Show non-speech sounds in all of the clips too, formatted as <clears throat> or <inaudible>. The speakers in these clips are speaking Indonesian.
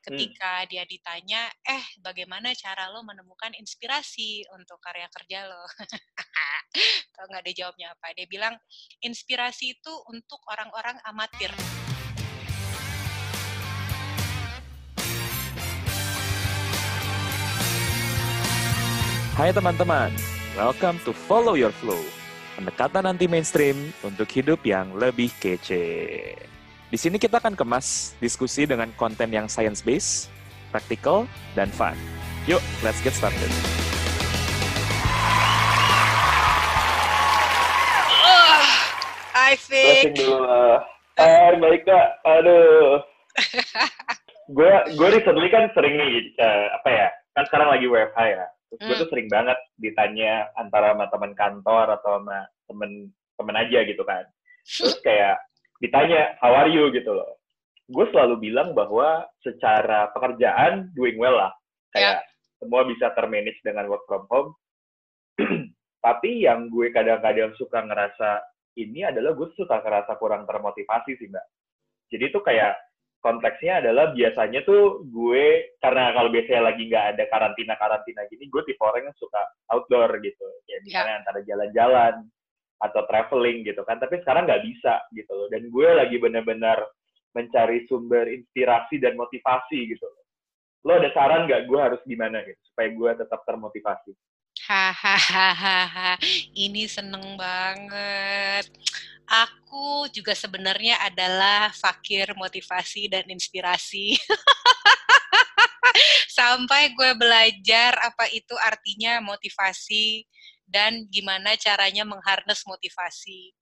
ketika dia ditanya, "Eh, bagaimana cara lo menemukan inspirasi untuk karya kerja lo?" <laughs> Tahu nggak dia jawabnya apa? Dia bilang, "Inspirasi itu untuk orang-orang amatir." Hai teman-teman, welcome to Follow Your Flow. Pendekatan anti mainstream untuk hidup yang lebih kece. Di sini kita akan kemas diskusi dengan konten yang science-based, practical, dan fun. Yuk, let's get started. Oh, I think. dulu lah. Hai, baik kak. Aduh. <laughs> gue gue recently kan sering nih, eh, apa ya, kan sekarang lagi WFH ya. Terus gue Hmm. tuh sering banget ditanya antara sama teman kantor atau sama temen temen aja gitu kan. Terus kayak ditanya, how are you gitu loh. Gue selalu bilang bahwa secara pekerjaan doing well lah. Kayak semua bisa termanage dengan work from home. <clears throat> Tapi yang gue kadang-kadang suka ngerasa ini adalah gue suka ngerasa kurang termotivasi sih mbak. Jadi itu kayak konteksnya adalah biasanya tuh gue karena kalau biasanya lagi nggak ada karantina karantina gini, gue tipe orang yang suka outdoor gitu. Ya misalnya antara jalan-jalan atau traveling gitu kan. Tapi sekarang nggak bisa gitu loh. Dan gue lagi benar-benar mencari sumber inspirasi dan motivasi gitu loh. Lo ada saran nggak gue harus gimana gitu supaya gue tetap termotivasi? Hahaha, ini seneng banget. Aku juga sebenarnya adalah fakir motivasi dan inspirasi. <laughs> Sampai gue belajar apa itu artinya motivasi dan gimana caranya mengharness motivasi.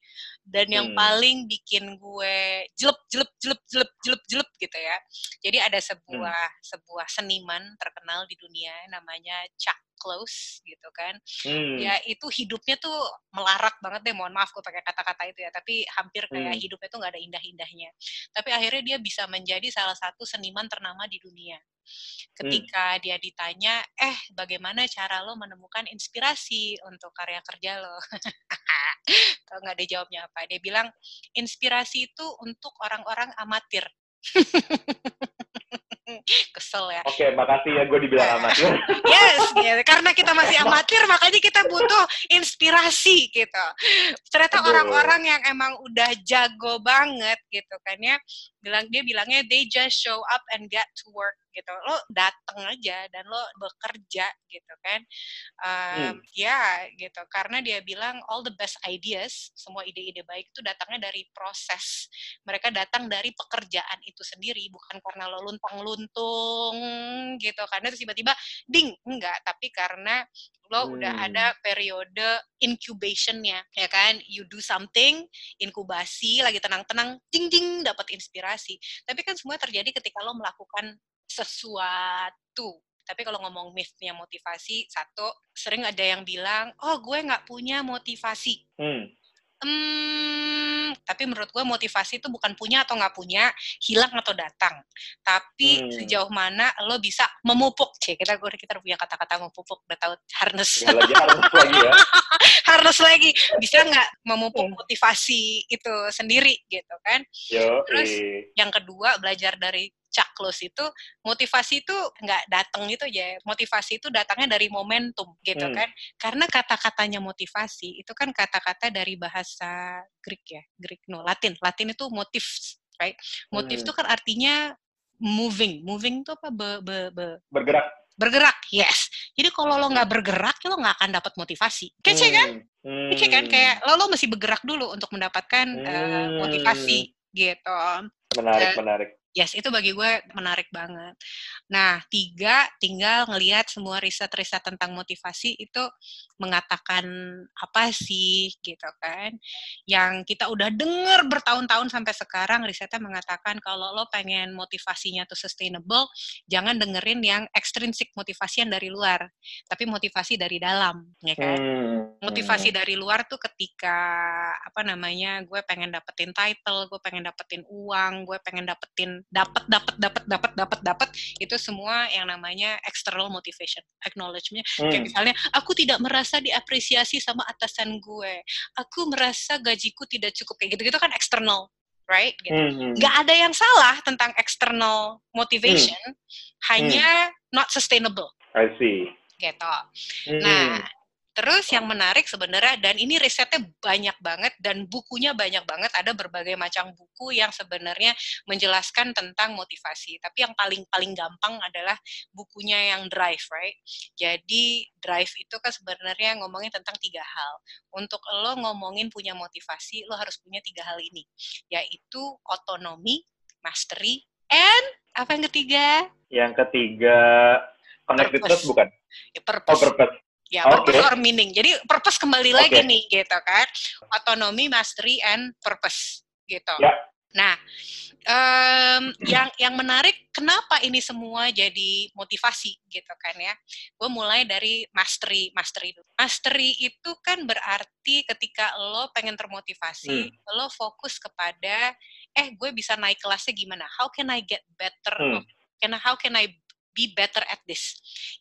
Dan yang Hmm. paling bikin gue jelep jelep jelep jelep jelep jelep gitu ya. Jadi ada sebuah sebuah seniman terkenal di dunia namanya Chuck Close gitu kan. Hmm. Ya itu hidupnya tuh melarat banget deh, mohon maaf gue pakai kata-kata itu ya, tapi hampir kayak Hmm. hidupnya tuh nggak ada indah-indahnya. Tapi akhirnya dia bisa menjadi salah satu seniman ternama di dunia. Ketika dia ditanya, eh bagaimana cara lo menemukan inspirasi untuk karya kerja lo? <laughs> Tahu nggak dia jawabnya apa? Dia bilang, inspirasi itu untuk orang-orang amatir. <laughs> Kesel ya. Oke, makasih ya gue dibilang amatir. <laughs> Yes, gitu. karena kita masih amatir, makanya kita butuh inspirasi gitu. Ternyata orang-orang yang emang udah jago banget gitu kan ya, bilang dia bilangnya they just show up and get to work gitu. Lo dateng aja dan lo bekerja gitu kan. Um, Ya gitu, karena dia bilang all the best ideas, semua ide-ide baik itu datangnya dari proses. Mereka datang dari pekerjaan itu sendiri, bukan karena lo luntang-luntung gitu. Karena terus tiba-tiba ding enggak tapi karena lo udah Hmm. ada periode incubationnya ya kan you do something inkubasi lagi tenang-tenang ding ding dapat inspirasi tapi kan semua terjadi ketika lo melakukan sesuatu tapi kalau ngomong mythnya motivasi satu sering ada yang bilang oh gue nggak punya motivasi Hmm. Hmm, tapi menurut gue motivasi itu bukan punya atau nggak punya, hilang atau datang. Tapi Hmm. sejauh mana lo bisa memupuk, cek kita gue kita punya kata-kata memupuk, udah tahu harness, Ya, lagi harus lagi ya. <laughs> harness lagi, bisa nggak memupuk motivasi itu sendiri gitu kan? Yo, Terus, Yang kedua belajar dari Close itu motivasi itu nggak datang gitu aja, motivasi itu datangnya dari momentum gitu Hmm. kan? Karena kata-katanya motivasi itu kan kata-kata dari bahasa Greek ya, Greek no Latin, Latin itu motif, right? Motif Hmm. itu kan artinya moving, moving itu apa? Be, be, be- bergerak. bergerak, yes. Jadi kalau lo nggak bergerak, lo nggak akan dapat motivasi. Kece kan? Hmm. Kece kan? Kayak lo lo mesti bergerak dulu untuk mendapatkan eh, Hmm. motivasi gitu. menarik, Eh, menarik. Yes, itu bagi gue menarik banget. Nah, tiga, tinggal ngelihat semua riset-riset tentang motivasi itu mengatakan apa sih, gitu kan. Yang kita udah denger bertahun-tahun sampai sekarang, risetnya mengatakan kalau lo pengen motivasinya tuh sustainable, jangan dengerin yang extrinsic motivasi yang dari luar, tapi motivasi dari dalam, ya kan Hmm. motivasi dari luar tuh ketika apa namanya gue pengen dapetin title gue pengen dapetin uang gue pengen dapetin dapat dapat dapat dapat dapat dapat itu semua yang namanya external motivation acknowledgement Hmm. kayak misalnya aku tidak merasa diapresiasi sama atasan gue aku merasa gajiku tidak cukup kayak gitu gitu kan eksternal right? Gitu. Hmm. Nggak ada yang salah tentang external motivation, hanya not sustainable, I see. gitu. Hmm. Nah, terus yang menarik sebenarnya dan ini risetnya banyak banget dan bukunya banyak banget ada berbagai macam buku yang sebenarnya menjelaskan tentang motivasi. Tapi yang paling paling gampang adalah bukunya yang Drive, right? Jadi Drive itu kan sebenarnya ngomongin tentang tiga hal. Untuk lo ngomongin punya motivasi, lo harus punya tiga hal ini, yaitu otonomi, mastery, and apa yang ketiga? Yang ketiga, connectedness Purpose. bukan? Ya, Oh, purpose. Ya, Oke. purpose or meaning. Jadi purpose kembali lagi Oke. nih gitu kan. Otonomi, mastery and purpose gitu. Ya. Nah, em, yang yang menarik kenapa ini semua jadi motivasi gitu kan ya. Gue mulai dari mastery, mastery dulu. Mastery itu kan berarti ketika lo pengen termotivasi, lo fokus kepada eh gue bisa naik kelasnya gimana? How can I get better? Hmm. Can how can I be better at this?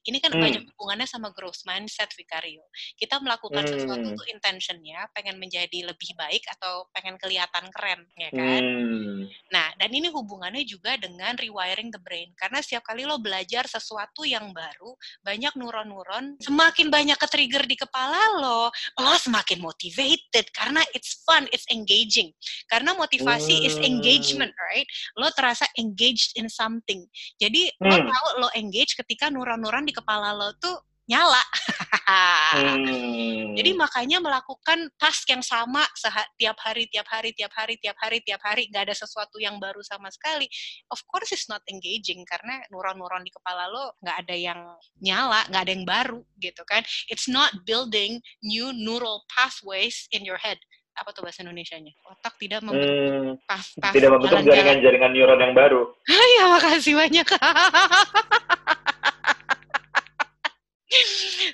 Ini kan Hmm. banyak hubungannya sama growth mindset Vicario. Kita melakukan sesuatu Hmm. tuh intentionnya pengen menjadi lebih baik atau pengen kelihatan keren, ya kan? Hmm. Nah, dan ini hubungannya juga dengan rewiring the brain. Karena setiap kali lo belajar sesuatu yang baru, banyak neuron-neuron, semakin banyak ke-trigger di kepala lo, lo semakin motivated. Karena it's fun, it's engaging. Karena motivasi is Hmm. engagement, right? Lo terasa engaged in something. Jadi, lo Hmm. tahu lo engage ketika neuron-neuron di kepala lo tuh nyala. Hmm. Jadi makanya melakukan task yang sama tiap hari, tiap hari, tiap hari, tiap hari, tiap hari, nggak ada sesuatu yang baru sama sekali. Of course it's not engaging karena neuron-neuron di kepala lo nggak ada yang nyala, nggak ada yang baru gitu kan. It's not building new neural pathways in your head. Apa tuh bahasa Indonesianya? Otak tidak membentuk Hmm. path, path tidak membentuk jaringan-jaringan neuron yang baru. <laughs> ya makasih banyak. <laughs>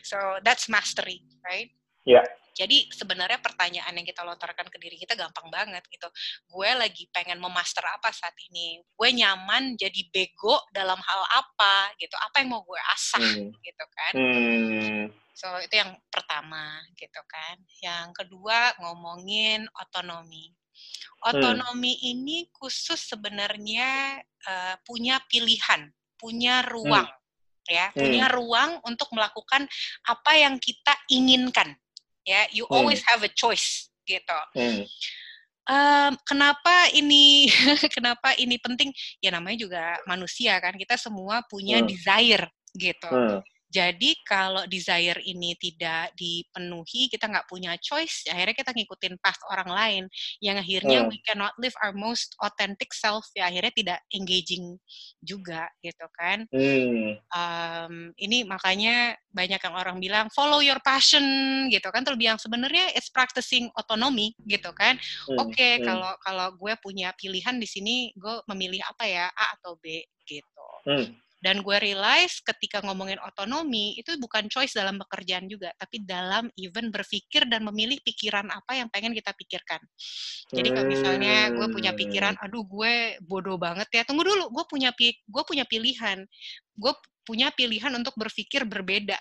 so that's mastery, right? Ya. Jadi sebenarnya pertanyaan yang kita lontarkan ke diri kita gampang banget gitu. Gue lagi pengen memaster apa saat ini? Gue nyaman jadi bego dalam hal apa gitu? Apa yang mau gue asah Hmm. gitu kan? Hmm. So itu yang pertama gitu kan. Yang kedua ngomongin otonomi. Otonomi ini khusus sebenarnya eh, punya pilihan, punya ruang ya, Hmm. punya ruang untuk melakukan apa yang kita inginkan. Ya, you Hmm. always have a choice gitu. Hmm. Em, kenapa ini <laughs> kenapa ini penting? Ya namanya juga manusia kan. Kita semua punya Hmm. desire gitu. Hmm. Jadi kalau desire ini tidak dipenuhi, kita nggak punya choice, akhirnya kita ngikutin path orang lain, yang akhirnya Hmm. we cannot live our most authentic self, ya akhirnya tidak engaging juga, gitu kan. Hmm. Em, ini makanya banyak yang orang bilang follow your passion, gitu kan. Terus bilang sebenarnya it's practicing autonomy, gitu kan. Hmm. Oke, Hmm. kalau kalau gue punya pilihan di sini, gue memilih apa ya, A atau B, gitu. Hmm. Dan gue realize ketika ngomongin otonomi, itu bukan choice dalam pekerjaan juga, tapi dalam even berpikir dan memilih pikiran apa yang pengen kita pikirkan. Jadi kalau misalnya gue punya Hmm. pikiran, aduh gue bodoh banget ya, tunggu dulu, gue punya pi gue punya pilihan, gue punya pilihan untuk berpikir berbeda.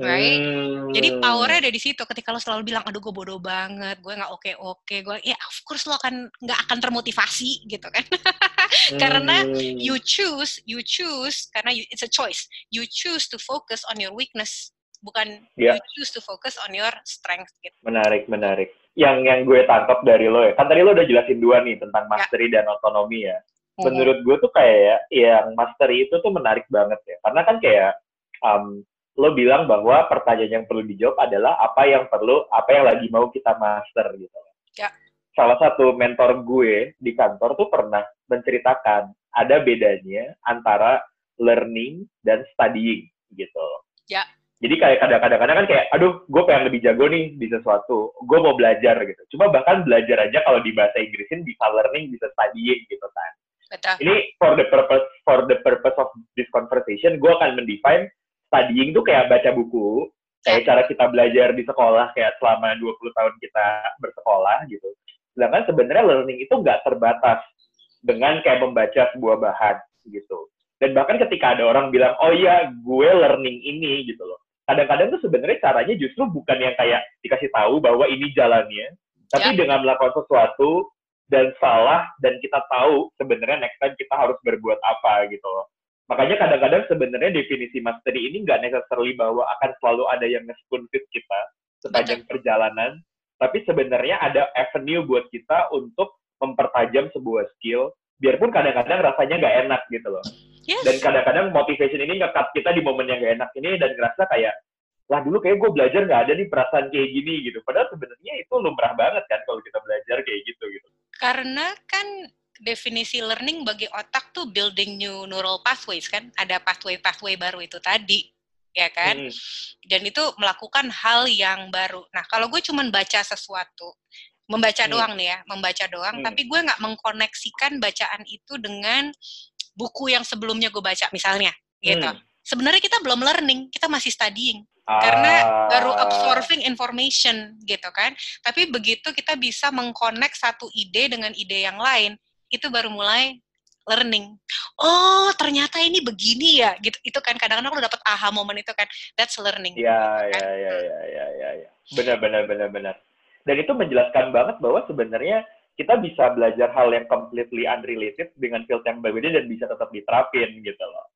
Right? Hmm. Jadi powernya ada di situ. Ketika lo selalu bilang, aduh gue bodoh banget, gue nggak oke oke, gue ya of course lo akan nggak akan termotivasi gitu kan. <laughs> karena Hmm. you choose, you choose karena you, it's a choice. You choose to focus on your weakness, bukan Ya. you choose to focus on your strength gitu. Menarik, menarik. Yang yang gue tangkap dari lo ya, kan tadi lo udah jelasin dua nih tentang Ya. mastery dan otonomi ya. Menurut gue tuh kayak yang mastery itu tuh menarik banget ya, karena kan kayak um, lo bilang bahwa pertanyaan yang perlu dijawab adalah apa yang perlu, apa yang lagi mau kita master gitu. Ya. Salah satu mentor gue di kantor tuh pernah menceritakan ada bedanya antara learning dan studying gitu. Ya. Jadi kayak kadang-kadang kan kayak, aduh, gue pengen lebih jago nih di sesuatu, gue mau belajar gitu. Cuma bahkan belajar aja kalau di bahasa Inggrisin bisa learning, bisa studying gitu kan. Betul. Ini for the purpose for the purpose of this conversation, gue akan mendefine studying tuh kayak baca buku, kayak cara kita belajar di sekolah kayak selama 20 tahun kita bersekolah gitu. Sedangkan sebenarnya learning itu nggak terbatas dengan kayak membaca sebuah bahan gitu. Dan bahkan ketika ada orang bilang, oh iya gue learning ini gitu loh. Kadang-kadang tuh sebenarnya caranya justru bukan yang kayak dikasih tahu bahwa ini jalannya, tapi dengan melakukan sesuatu dan salah dan kita tahu sebenarnya next time kita harus berbuat apa gitu loh. Makanya kadang-kadang sebenarnya definisi mastery ini nggak necessarily bahwa akan selalu ada yang nge-spoon feed kita sepanjang perjalanan, tapi sebenarnya ada avenue buat kita untuk mempertajam sebuah skill, biarpun kadang-kadang rasanya nggak enak gitu loh. Yes. Dan kadang-kadang motivation ini ngekat kita di momen yang nggak enak ini dan ngerasa kayak lah dulu kayak gue belajar nggak ada nih perasaan kayak gini gitu. Padahal sebenarnya itu lumrah banget kan kalau kita belajar kayak gitu gitu. Karena kan definisi learning bagi otak tuh building new neural pathways kan, ada pathway-pathway baru itu tadi, ya kan? Hmm. Dan itu melakukan hal yang baru. Nah kalau gue cuman baca sesuatu, membaca hmm. doang nih ya, membaca doang, hmm. tapi gue nggak mengkoneksikan bacaan itu dengan buku yang sebelumnya gue baca misalnya, gitu. Hmm. Sebenarnya kita belum learning, kita masih studying karena baru ah. absorbing information gitu kan. Tapi begitu kita bisa mengkonek satu ide dengan ide yang lain, itu baru mulai learning. Oh, ternyata ini begini ya. Gitu. Itu kan kadang-kadang lo dapet aha momen itu kan. That's learning. Ya, gitu, kan? ya, ya, ya, ya, ya, ya. Benar, benar, benar, benar. Dan itu menjelaskan banget bahwa sebenarnya kita bisa belajar hal yang completely unrelated dengan field yang berbeda dan bisa tetap diterapin gitu loh.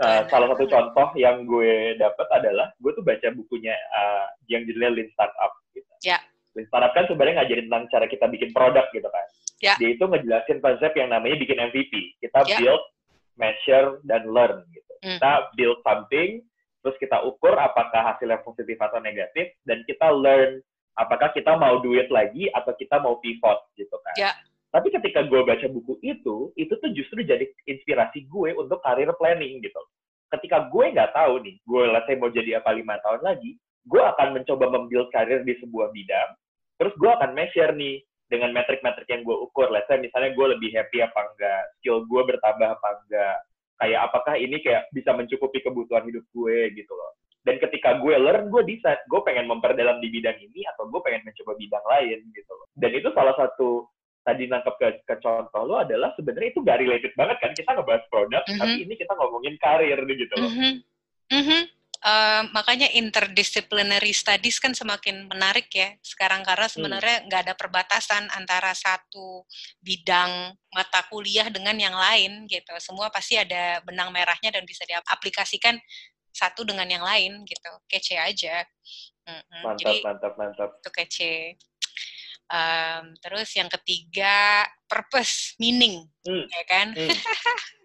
Uh, salah satu contoh yang gue dapat adalah gue tuh baca bukunya uh, yang judulnya Lean Startup gitu. Ya. Startup kan sebenarnya ngajarin tentang cara kita bikin produk gitu kan. Ya. Dia itu ngejelasin konsep yang namanya bikin MVP. Kita ya. build, measure, dan learn gitu. Hmm. Kita build something, terus kita ukur apakah hasilnya positif atau negatif, dan kita learn apakah kita mau duit lagi atau kita mau pivot gitu kan. Ya. Tapi ketika gue baca buku itu, itu tuh justru jadi inspirasi gue untuk karir planning gitu. Ketika gue nggak tahu nih, gue let's mau jadi apa lima tahun lagi, gue akan mencoba membuild karir di sebuah bidang, terus gue akan measure nih dengan metrik-metrik yang gue ukur. Let's say misalnya gue lebih happy apa enggak, skill gue bertambah apa enggak, kayak apakah ini kayak bisa mencukupi kebutuhan hidup gue gitu loh. Dan ketika gue learn, gue decide, gue pengen memperdalam di bidang ini atau gue pengen mencoba bidang lain gitu loh. Dan itu salah satu tadi nangkep ke, ke contoh lo adalah sebenarnya itu gak related banget kan kita ngebahas produk mm -hmm. tapi ini kita ngomongin karir nih gitu loh. Mm -hmm. Mm -hmm. Uh, makanya interdisciplinary studies kan semakin menarik ya sekarang karena hmm. sebenarnya nggak ada perbatasan antara satu bidang mata kuliah dengan yang lain gitu semua pasti ada benang merahnya dan bisa diaplikasikan satu dengan yang lain gitu kece aja mm -hmm. mantap Jadi, mantap mantap itu kece Um, terus yang ketiga purpose, meaning, hmm. ya kan? Hmm. <laughs>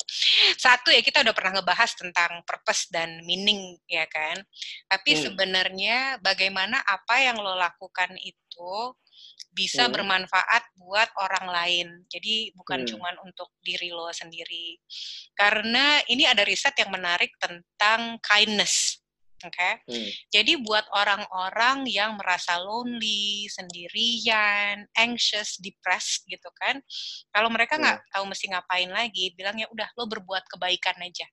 Satu ya kita udah pernah ngebahas tentang purpose dan meaning, ya kan? Tapi hmm. sebenarnya bagaimana apa yang lo lakukan itu bisa hmm. bermanfaat buat orang lain. Jadi bukan hmm. cuma untuk diri lo sendiri. Karena ini ada riset yang menarik tentang kindness. Oke. Okay? Hmm. Jadi buat orang-orang yang merasa lonely, sendirian, anxious, depressed gitu kan. Kalau mereka nggak hmm. tahu mesti ngapain lagi, bilang ya udah lo berbuat kebaikan aja.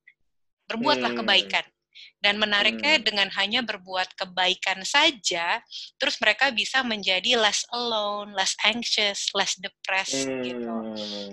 Berbuatlah hmm. kebaikan. Dan menariknya hmm. dengan hanya berbuat kebaikan saja, terus mereka bisa menjadi less alone, less anxious, less depressed hmm. gitu.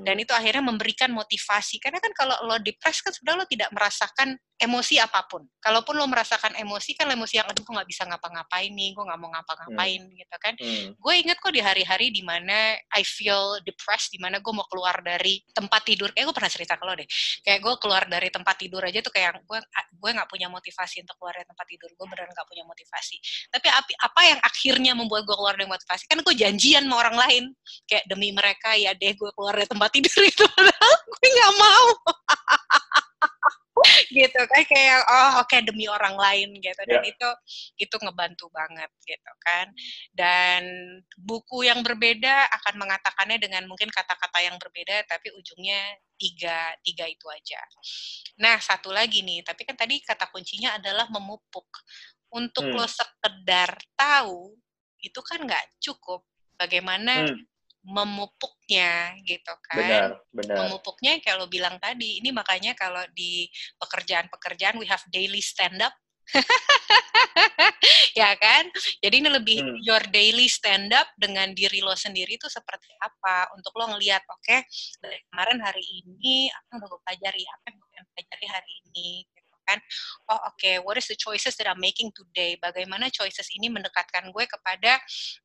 Dan itu akhirnya memberikan motivasi. Karena kan kalau lo depressed kan sudah lo tidak merasakan emosi apa pun. Kalaupun lo merasakan emosi kan emosi yang aduh gue nggak bisa ngapa-ngapain nih, gue nggak mau ngapa-ngapain hmm. gitu kan. Hmm. Gue inget kok di hari-hari di mana I feel depressed, di mana gue mau keluar dari tempat tidur. Kayak gue pernah cerita ke lo deh. Kayak gue keluar dari tempat tidur aja tuh kayak gue gue nggak punya motivasi untuk keluar dari tempat tidur. Gue beneran nggak punya motivasi. Tapi apa yang akhirnya membuat gue keluar dari motivasi? Kan gue janjian sama orang lain. Kayak demi mereka ya deh gue keluar dari tempat tidur itu. <laughs> Gue nggak mau. <laughs> <laughs> gitu kan kayak oh oke okay, demi orang lain gitu. Dan yeah. itu itu ngebantu banget gitu kan. Dan buku yang berbeda akan mengatakannya dengan mungkin kata-kata yang berbeda tapi ujungnya tiga tiga itu aja. Nah satu lagi nih tapi kan tadi kata kuncinya adalah memupuk. Untuk hmm. lo sekedar tahu itu kan nggak cukup. Bagaimana hmm memupuknya gitu kan. Benar, benar. Memupuknya kayak lo bilang tadi, ini makanya kalau di pekerjaan-pekerjaan we have daily stand up. <laughs> ya kan? Jadi ini lebih hmm. your daily stand up dengan diri lo sendiri itu seperti apa untuk lo ngelihat oke okay, dari kemarin hari ini apa yang gue pelajari apa yang gue pelajari hari ini kan oh oke okay, what is the choices that I'm making today? Bagaimana choices ini mendekatkan gue kepada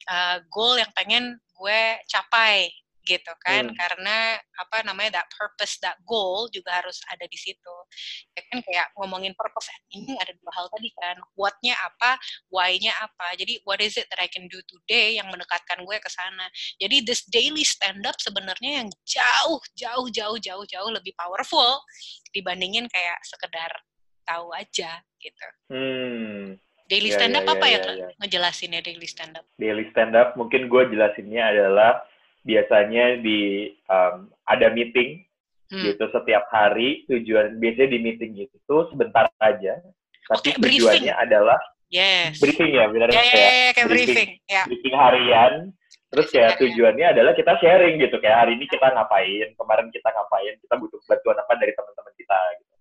uh, goal yang pengen gue capai gitu kan. Hmm. karena apa namanya that purpose that goal juga harus ada di situ. Ya kan kayak ngomongin purpose meaning ada dua hal tadi kan what-nya apa why-nya apa. Jadi what is it that I can do today yang mendekatkan gue ke sana? Jadi this daily stand up sebenarnya yang jauh jauh jauh jauh jauh lebih powerful dibandingin kayak sekedar tahu aja gitu Hmm. daily Ya, stand up ya, apa ya, ya, ya, ya. ngejelasinnya daily stand up Daily stand up mungkin gue jelasinnya adalah biasanya di um, ada meeting Hmm. gitu setiap hari tujuan biasanya di meeting itu sebentar aja tapi kayak briefing. tujuannya adalah yes briefing ya benar ya ya, kayak ya, ya, kayak briefing. briefing ya briefing harian terus Briefing harian. tujuannya adalah kita sharing gitu kayak hari ini kita ngapain kemarin kita ngapain kita butuh bantuan apa dari teman-teman kita gitu.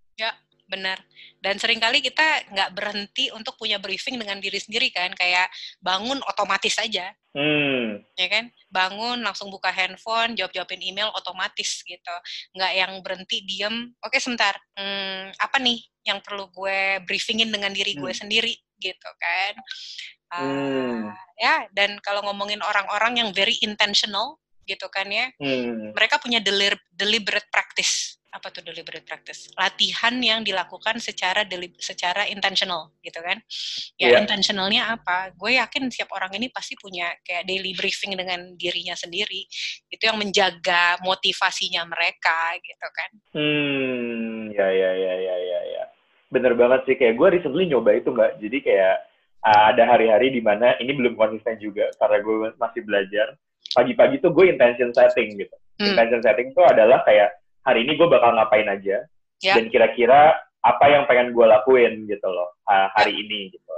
Benar. Dan sering kali kita nggak berhenti untuk punya briefing dengan diri sendiri kan kayak bangun otomatis aja. Hmm. Ya kan? Bangun langsung buka handphone jawab jawabin email otomatis gitu. Nggak yang berhenti diem. Oke sebentar. Hmm, apa nih yang perlu gue briefingin dengan diri gue Hmm. sendiri? Gitu kan. Ah, Hmm. ya dan kalau ngomongin orang-orang yang very intentional gitu kan ya. Hmm. Mereka punya delir- deliberate practice apa tuh deliberate practice latihan yang dilakukan secara deli- secara intentional gitu kan ya Iya. intentionalnya apa gue yakin setiap orang ini pasti punya kayak daily briefing dengan dirinya sendiri itu yang menjaga motivasinya mereka gitu kan Hmm, ya ya ya ya ya ya. Bener banget sih kayak gue recently nyoba itu mbak. Jadi kayak uh, ada hari-hari di mana ini belum konsisten juga karena gue masih belajar. Pagi-pagi tuh gue intention setting gitu. Hmm. Intention setting tuh adalah kayak hari ini gue bakal ngapain aja Ya. dan kira-kira apa yang pengen gue lakuin gitu loh hari ini gitu.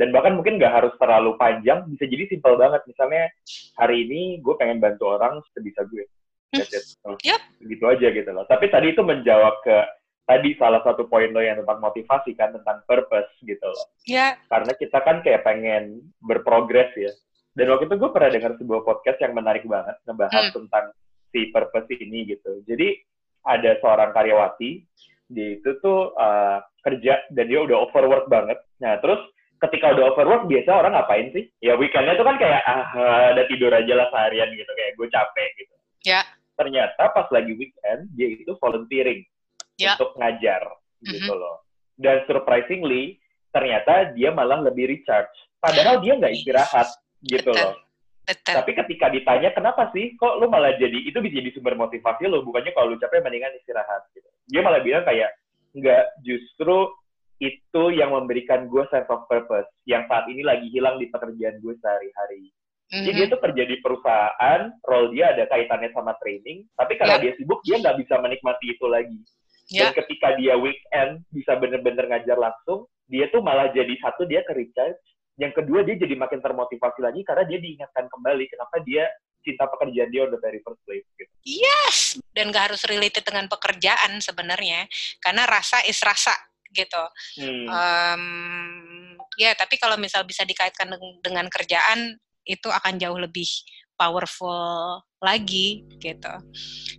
Dan bahkan mungkin nggak harus terlalu panjang, bisa jadi simpel banget. Misalnya hari ini gue pengen bantu orang sebisa gue. That's it. Oh, Yep. Gitu aja gitu loh. Tapi tadi itu menjawab ke tadi salah satu poin lo yang tentang motivasi kan tentang purpose gitu loh. ya Karena kita kan kayak pengen berprogres ya. Dan waktu itu gue pernah dengar sebuah podcast yang menarik banget ngebahas Hmm. tentang si purpose ini gitu. Jadi ada seorang karyawati dia itu tuh uh, kerja dan dia udah overwork banget. Nah terus ketika udah overwork biasa orang ngapain sih? Ya weekendnya tuh kan kayak ah ada tidur aja lah seharian gitu kayak gue capek gitu. Ya. Ternyata pas lagi weekend dia itu volunteering Ya. untuk ngajar gitu Mhm. loh. Dan surprisingly ternyata dia malah lebih recharge. Padahal dia nggak istirahat gitu Betul. loh. Betul Tapi ketika ditanya kenapa sih kok lu malah jadi itu bisa jadi sumber motivasi lo bukannya kalau lu capek mendingan istirahat gitu. Dia malah bilang kayak nggak justru itu yang memberikan gue sense of purpose yang saat ini lagi hilang di pekerjaan gue sehari-hari. Jadi dia Mhm. tuh kerja di perusahaan, role dia ada kaitannya sama training, tapi karena Ya. dia sibuk dia nggak bisa menikmati itu lagi. ya Dan ketika dia weekend bisa bener-bener ngajar langsung, dia tuh malah jadi satu dia ke recharge, yang kedua dia jadi makin termotivasi lagi karena dia diingatkan kembali kenapa dia cinta pekerjaan dia the very first place. Gitu. Yes, dan gak harus related dengan pekerjaan sebenarnya, karena rasa is rasa gitu. Hmm. Em, ya, tapi kalau misal bisa dikaitkan dengan, dengan kerjaan, itu akan jauh lebih powerful lagi gitu.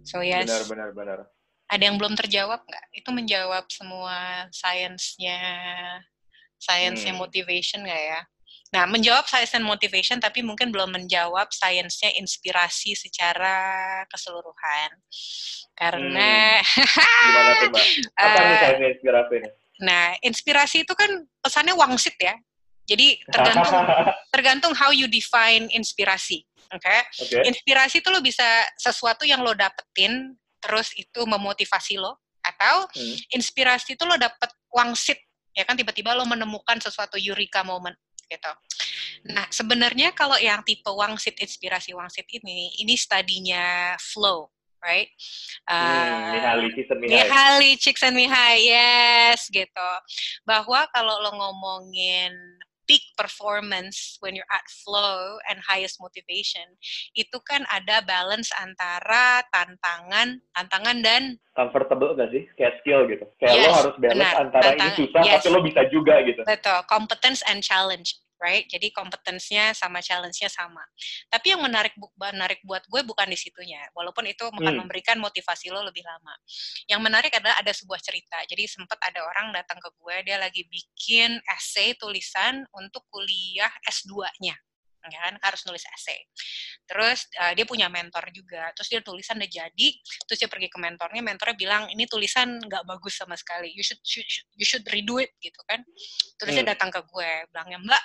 So yes, benar, benar, benar. ada yang belum terjawab nggak? Itu menjawab semua sainsnya, sainsnya Hmm. motivation nggak ya? Nah, menjawab science and motivation, tapi mungkin belum menjawab sainsnya inspirasi secara keseluruhan. Karena, <laughs> Gimana tuh, Mbak? Apa nih Eh, saya inspirasi nah, inspirasi itu kan pesannya wangsit ya. Jadi tergantung <laughs> tergantung how you define inspirasi. Oke, Oke. inspirasi itu lo bisa sesuatu yang lo dapetin, terus itu memotivasi lo, atau Hmm. inspirasi itu lo dapet wangsit, ya kan tiba-tiba lo menemukan sesuatu eureka moment gitu. Nah, sebenarnya kalau yang tipe wangsit inspirasi wangsit ini, ini studinya flow, right? Mihaly, season Mihaly. Mihaly Csikszentmihalyi, yes, gitu. Bahwa kalau lo ngomongin peak performance when you're at flow and highest motivation, itu kan ada balance antara tantangan, tantangan dan Comfortable gak sih? Kayak skill gitu. Kayak lo Yes, harus balance benar. antara ini susah, yes. tapi lo bisa juga gitu. betul competence and challenge, right? Jadi competence-nya sama challenge-nya sama. Tapi yang menarik bu- menarik buat gue bukan di situnya, walaupun itu akan Hmm. memberikan motivasi lo lebih lama. Yang menarik adalah ada sebuah cerita. Jadi sempat ada orang datang ke gue, dia lagi bikin essay tulisan untuk kuliah S2-nya. ya kan harus nulis essay terus uh, dia punya mentor juga terus dia tulisan udah jadi terus dia pergi ke mentornya mentornya bilang ini tulisan nggak bagus sama sekali you should, you should you should redo it gitu kan terus hmm. dia datang ke gue bilangnya mbak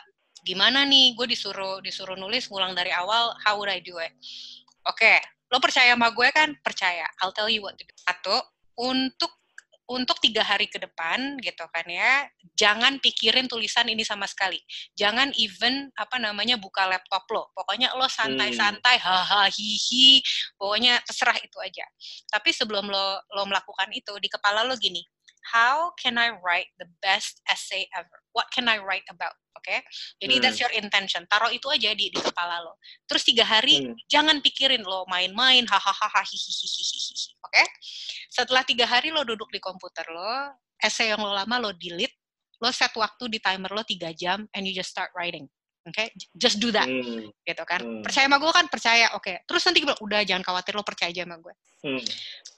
gimana nih? Gue disuruh disuruh nulis ngulang dari awal how would I do it? Oke okay, lo percaya sama gue kan? Percaya. I'll tell you what to do. Satu untuk untuk tiga hari ke depan gitu kan ya jangan pikirin tulisan ini sama sekali. Jangan even apa namanya buka laptop lo. Pokoknya lo santai-santai hmm. hahaha hihi pokoknya terserah itu aja. Tapi sebelum lo lo melakukan itu di kepala lo gini how can I write the best essay ever what can I write about oke okay? jadi hmm. that's your intention taruh itu aja di di kepala lo terus tiga hari hmm. jangan pikirin lo main-main hahaha hihihihihi oke okay? setelah tiga hari lo duduk di komputer lo essay yang lo lama lo delete lo set waktu di timer lo tiga jam and you just start writing okay? just do that hmm. gitu kan hmm. percaya sama gue kan percaya oke okay. terus nanti gue bilang udah jangan khawatir lo percaya aja sama gue hmm.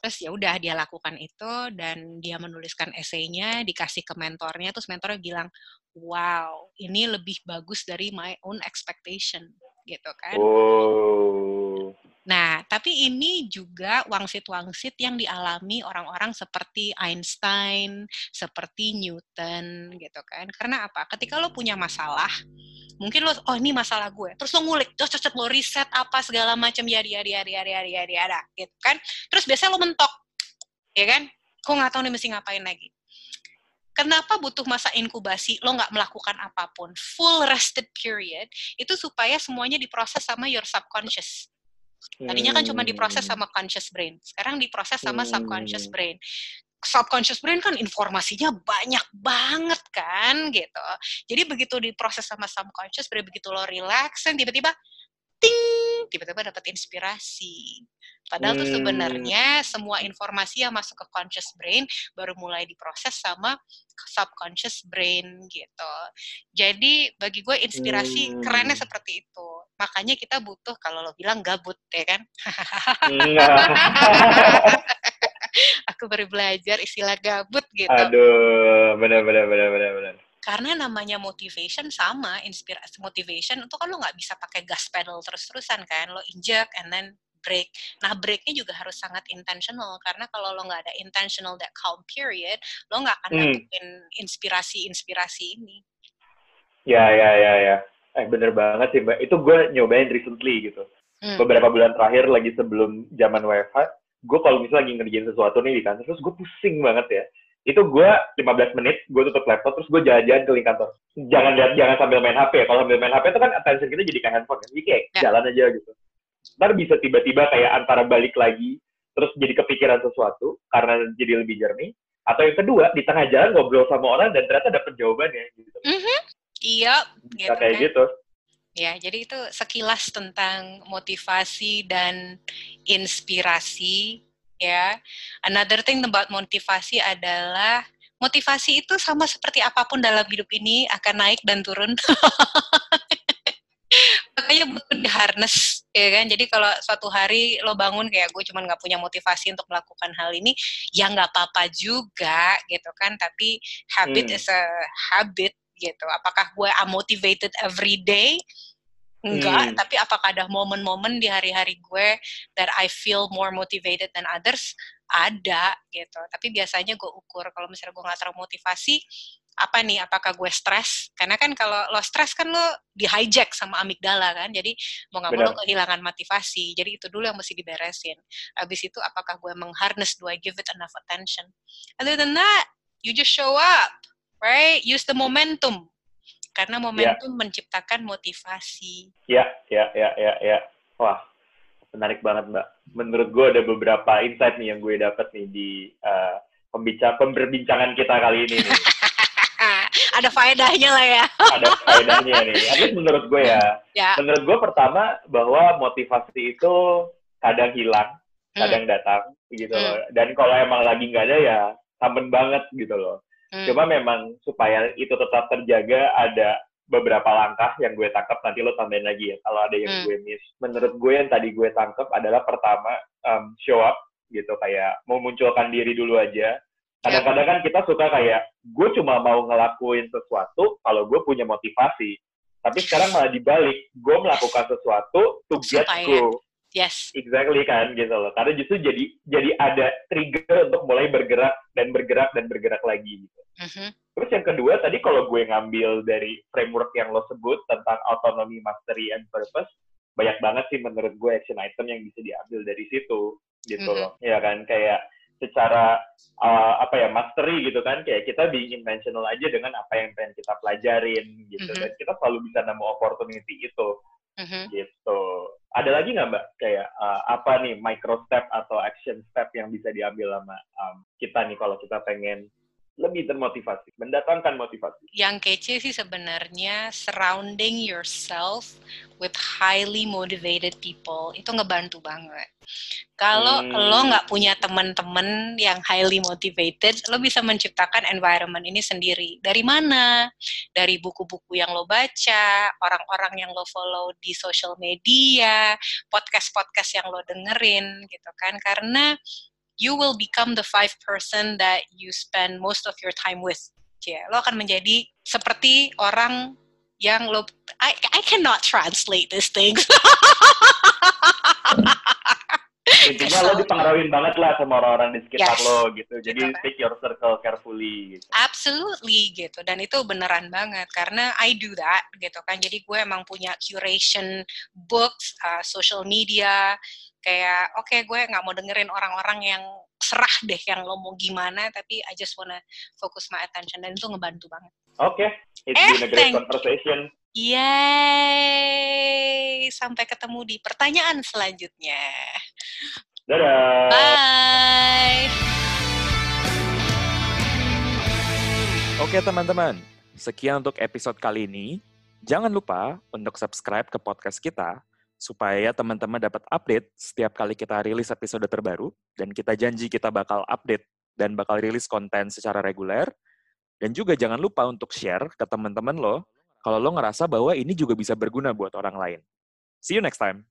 terus ya udah dia lakukan itu dan dia menuliskan esainya dikasih ke mentornya terus mentornya bilang wow ini lebih bagus dari my own expectation gitu kan oh. Nah, tapi ini juga wangsit-wangsit yang dialami orang-orang seperti Einstein, seperti Newton, gitu kan. Karena apa? Ketika lo punya masalah, mungkin lo, oh ini masalah gue. Terus lo ngulik, terus cocok lo riset apa segala macam ya ya ya ya ya ya ya gitu kan. Terus biasanya lo mentok, ya kan? Kok nggak tahu nih mesti ngapain lagi. Kenapa butuh masa inkubasi? Lo nggak melakukan apa pun. Full rested period itu supaya semuanya diproses sama your subconscious Tadinya kan cuma diproses hmm. sama conscious brain, sekarang diproses sama subconscious hmm. brain. Subconscious brain kan informasinya banyak banget kan gitu. Jadi begitu diproses sama subconscious brain, begitu lo relax, tiba-tiba ting, tiba-tiba dapat inspirasi. Padahal hmm. tuh sebenarnya semua informasi yang masuk ke conscious brain baru mulai diproses sama subconscious brain gitu. Jadi bagi gue inspirasi hmm. kerennya seperti itu makanya kita butuh kalau lo bilang gabut ya kan <laughs> aku baru belajar istilah gabut gitu aduh benar benar benar benar benar karena namanya motivation sama inspirasi motivation itu kan lo nggak bisa pakai gas pedal terus terusan kan lo injek and then break. Nah, breaknya juga harus sangat intentional karena kalau lo nggak ada intentional that calm period, lo nggak akan hmm. dapetin inspirasi-inspirasi ini. Ya, ya, ya, ya eh bener banget sih mbak itu gue nyobain recently gitu hmm. beberapa bulan terakhir lagi sebelum zaman WFH gue kalau misalnya lagi ngerjain sesuatu nih di kantor terus gue pusing banget ya itu gue 15 menit gue tutup laptop terus gue jalan-jalan ke kantor jangan jangan sambil main HP kalau sambil main HP itu kan attention kita jadi ke handphone kan jadi kayak ya. jalan aja gitu ntar bisa tiba-tiba kayak antara balik lagi terus jadi kepikiran sesuatu karena jadi lebih jernih atau yang kedua di tengah jalan ngobrol sama orang dan ternyata dapet jawabannya gitu. Mm -hmm. Iya, gitu kayak kan. gitu. Ya, jadi itu sekilas tentang motivasi dan inspirasi ya. Another thing about motivasi adalah motivasi itu sama seperti apa pun dalam hidup ini akan naik dan turun. <laughs> Makanya butuh di harness, ya kan? Jadi kalau suatu hari lo bangun kayak gue cuman nggak punya motivasi untuk melakukan hal ini, ya nggak apa-apa juga, gitu kan? Tapi habit hmm. is a habit, gitu. Apakah gue am motivated every day? Enggak, hmm. tapi apakah ada momen-momen di hari-hari gue that I feel more motivated than others? Ada gitu. Tapi biasanya gue ukur kalau misalnya gue nggak termotivasi, apa nih? Apakah gue stres? Karena kan kalau lo stres kan lo di hijack sama amigdala kan, jadi mau nggak mau lo kehilangan motivasi. Jadi itu dulu yang mesti diberesin. Habis itu apakah gue mengharness? Do I give it enough attention? Other than that, you just show up right? Use the momentum. Karena ya. momentum yeah. menciptakan motivasi. Ya, ya, ya, ya, ya. Wah, menarik banget, Mbak. Menurut gue ada beberapa insight nih yang gue dapat nih di uh, pembicara pemberbincangan kita kali ini nih. <laughs> ada faedahnya lah ya. ada faedahnya nih. Tapi menurut gue ya, ya. menurut gue pertama bahwa motivasi itu kadang hilang, kadang hmm. datang gitu hmm. Dan kalau emang lagi nggak ada ya tamen banget gitu loh. Hmm. Cuma memang supaya itu tetap terjaga ada beberapa langkah yang gue tangkap nanti lo tambahin lagi ya kalau ada yang hmm. gue miss. Menurut gue yang tadi gue tangkap adalah pertama um, show up gitu kayak memunculkan diri dulu aja. Kadang-kadang kan kita suka kayak gue cuma mau ngelakuin sesuatu kalau gue punya motivasi. Tapi sekarang malah dibalik, gue melakukan sesuatu to get Supaya. Yes. Exactly kan gitu loh. Karena justru jadi jadi ada trigger untuk mulai bergerak dan bergerak dan bergerak lagi gitu. Mhm. Terus yang kedua tadi kalau gue ngambil dari framework yang lo sebut tentang autonomy, mastery, and purpose, banyak banget sih menurut gue action item yang bisa diambil dari situ gitu Mhm. loh. Ya kan kayak secara uh, apa ya mastery gitu kan kayak kita being intentional aja dengan apa yang pengen kita pelajarin gitu Mhm. dan kita selalu bisa nemu opportunity itu Mhm. gitu. Ada lagi nggak mbak kayak uh, apa nih micro step atau action step yang bisa diambil sama um, kita nih kalau kita pengen lebih termotivasi, mendatangkan motivasi. Yang kece sih sebenarnya surrounding yourself with highly motivated people itu ngebantu banget. Kalau Hmm. lo nggak punya teman-teman yang highly motivated, lo bisa menciptakan environment ini sendiri. Dari mana? Dari buku-buku yang lo baca, orang-orang yang lo follow di social media, podcast-podcast yang lo dengerin gitu kan. Karena you will become the five person that you spend most of your time with. Ya, lo akan menjadi seperti orang yang lo I I cannot translate these things. <laughs> Intinya lo dipengaruhin banget lah sama orang-orang di sekitar Yes. lo gitu. Jadi Gitu pick your circle carefully gitu. Absolutely gitu dan itu beneran banget karena I do that gitu kan jadi gue emang punya curation books uh, social media kayak oke gue nggak mau dengerin orang-orang yang serah deh yang lo mau gimana tapi I just wanna focus my attention dan itu ngebantu banget Oke, it's Eh, been a great thank you. Yeay sampai ketemu di pertanyaan selanjutnya Dadah. bye Oke teman-teman, sekian untuk episode kali ini. Jangan lupa untuk subscribe ke podcast kita supaya teman-teman dapat update setiap kali kita rilis episode terbaru dan kita janji kita bakal update dan bakal rilis konten secara reguler. Dan juga jangan lupa untuk share ke teman-teman lo kalau lo ngerasa bahwa ini juga bisa berguna buat orang lain. See you next time.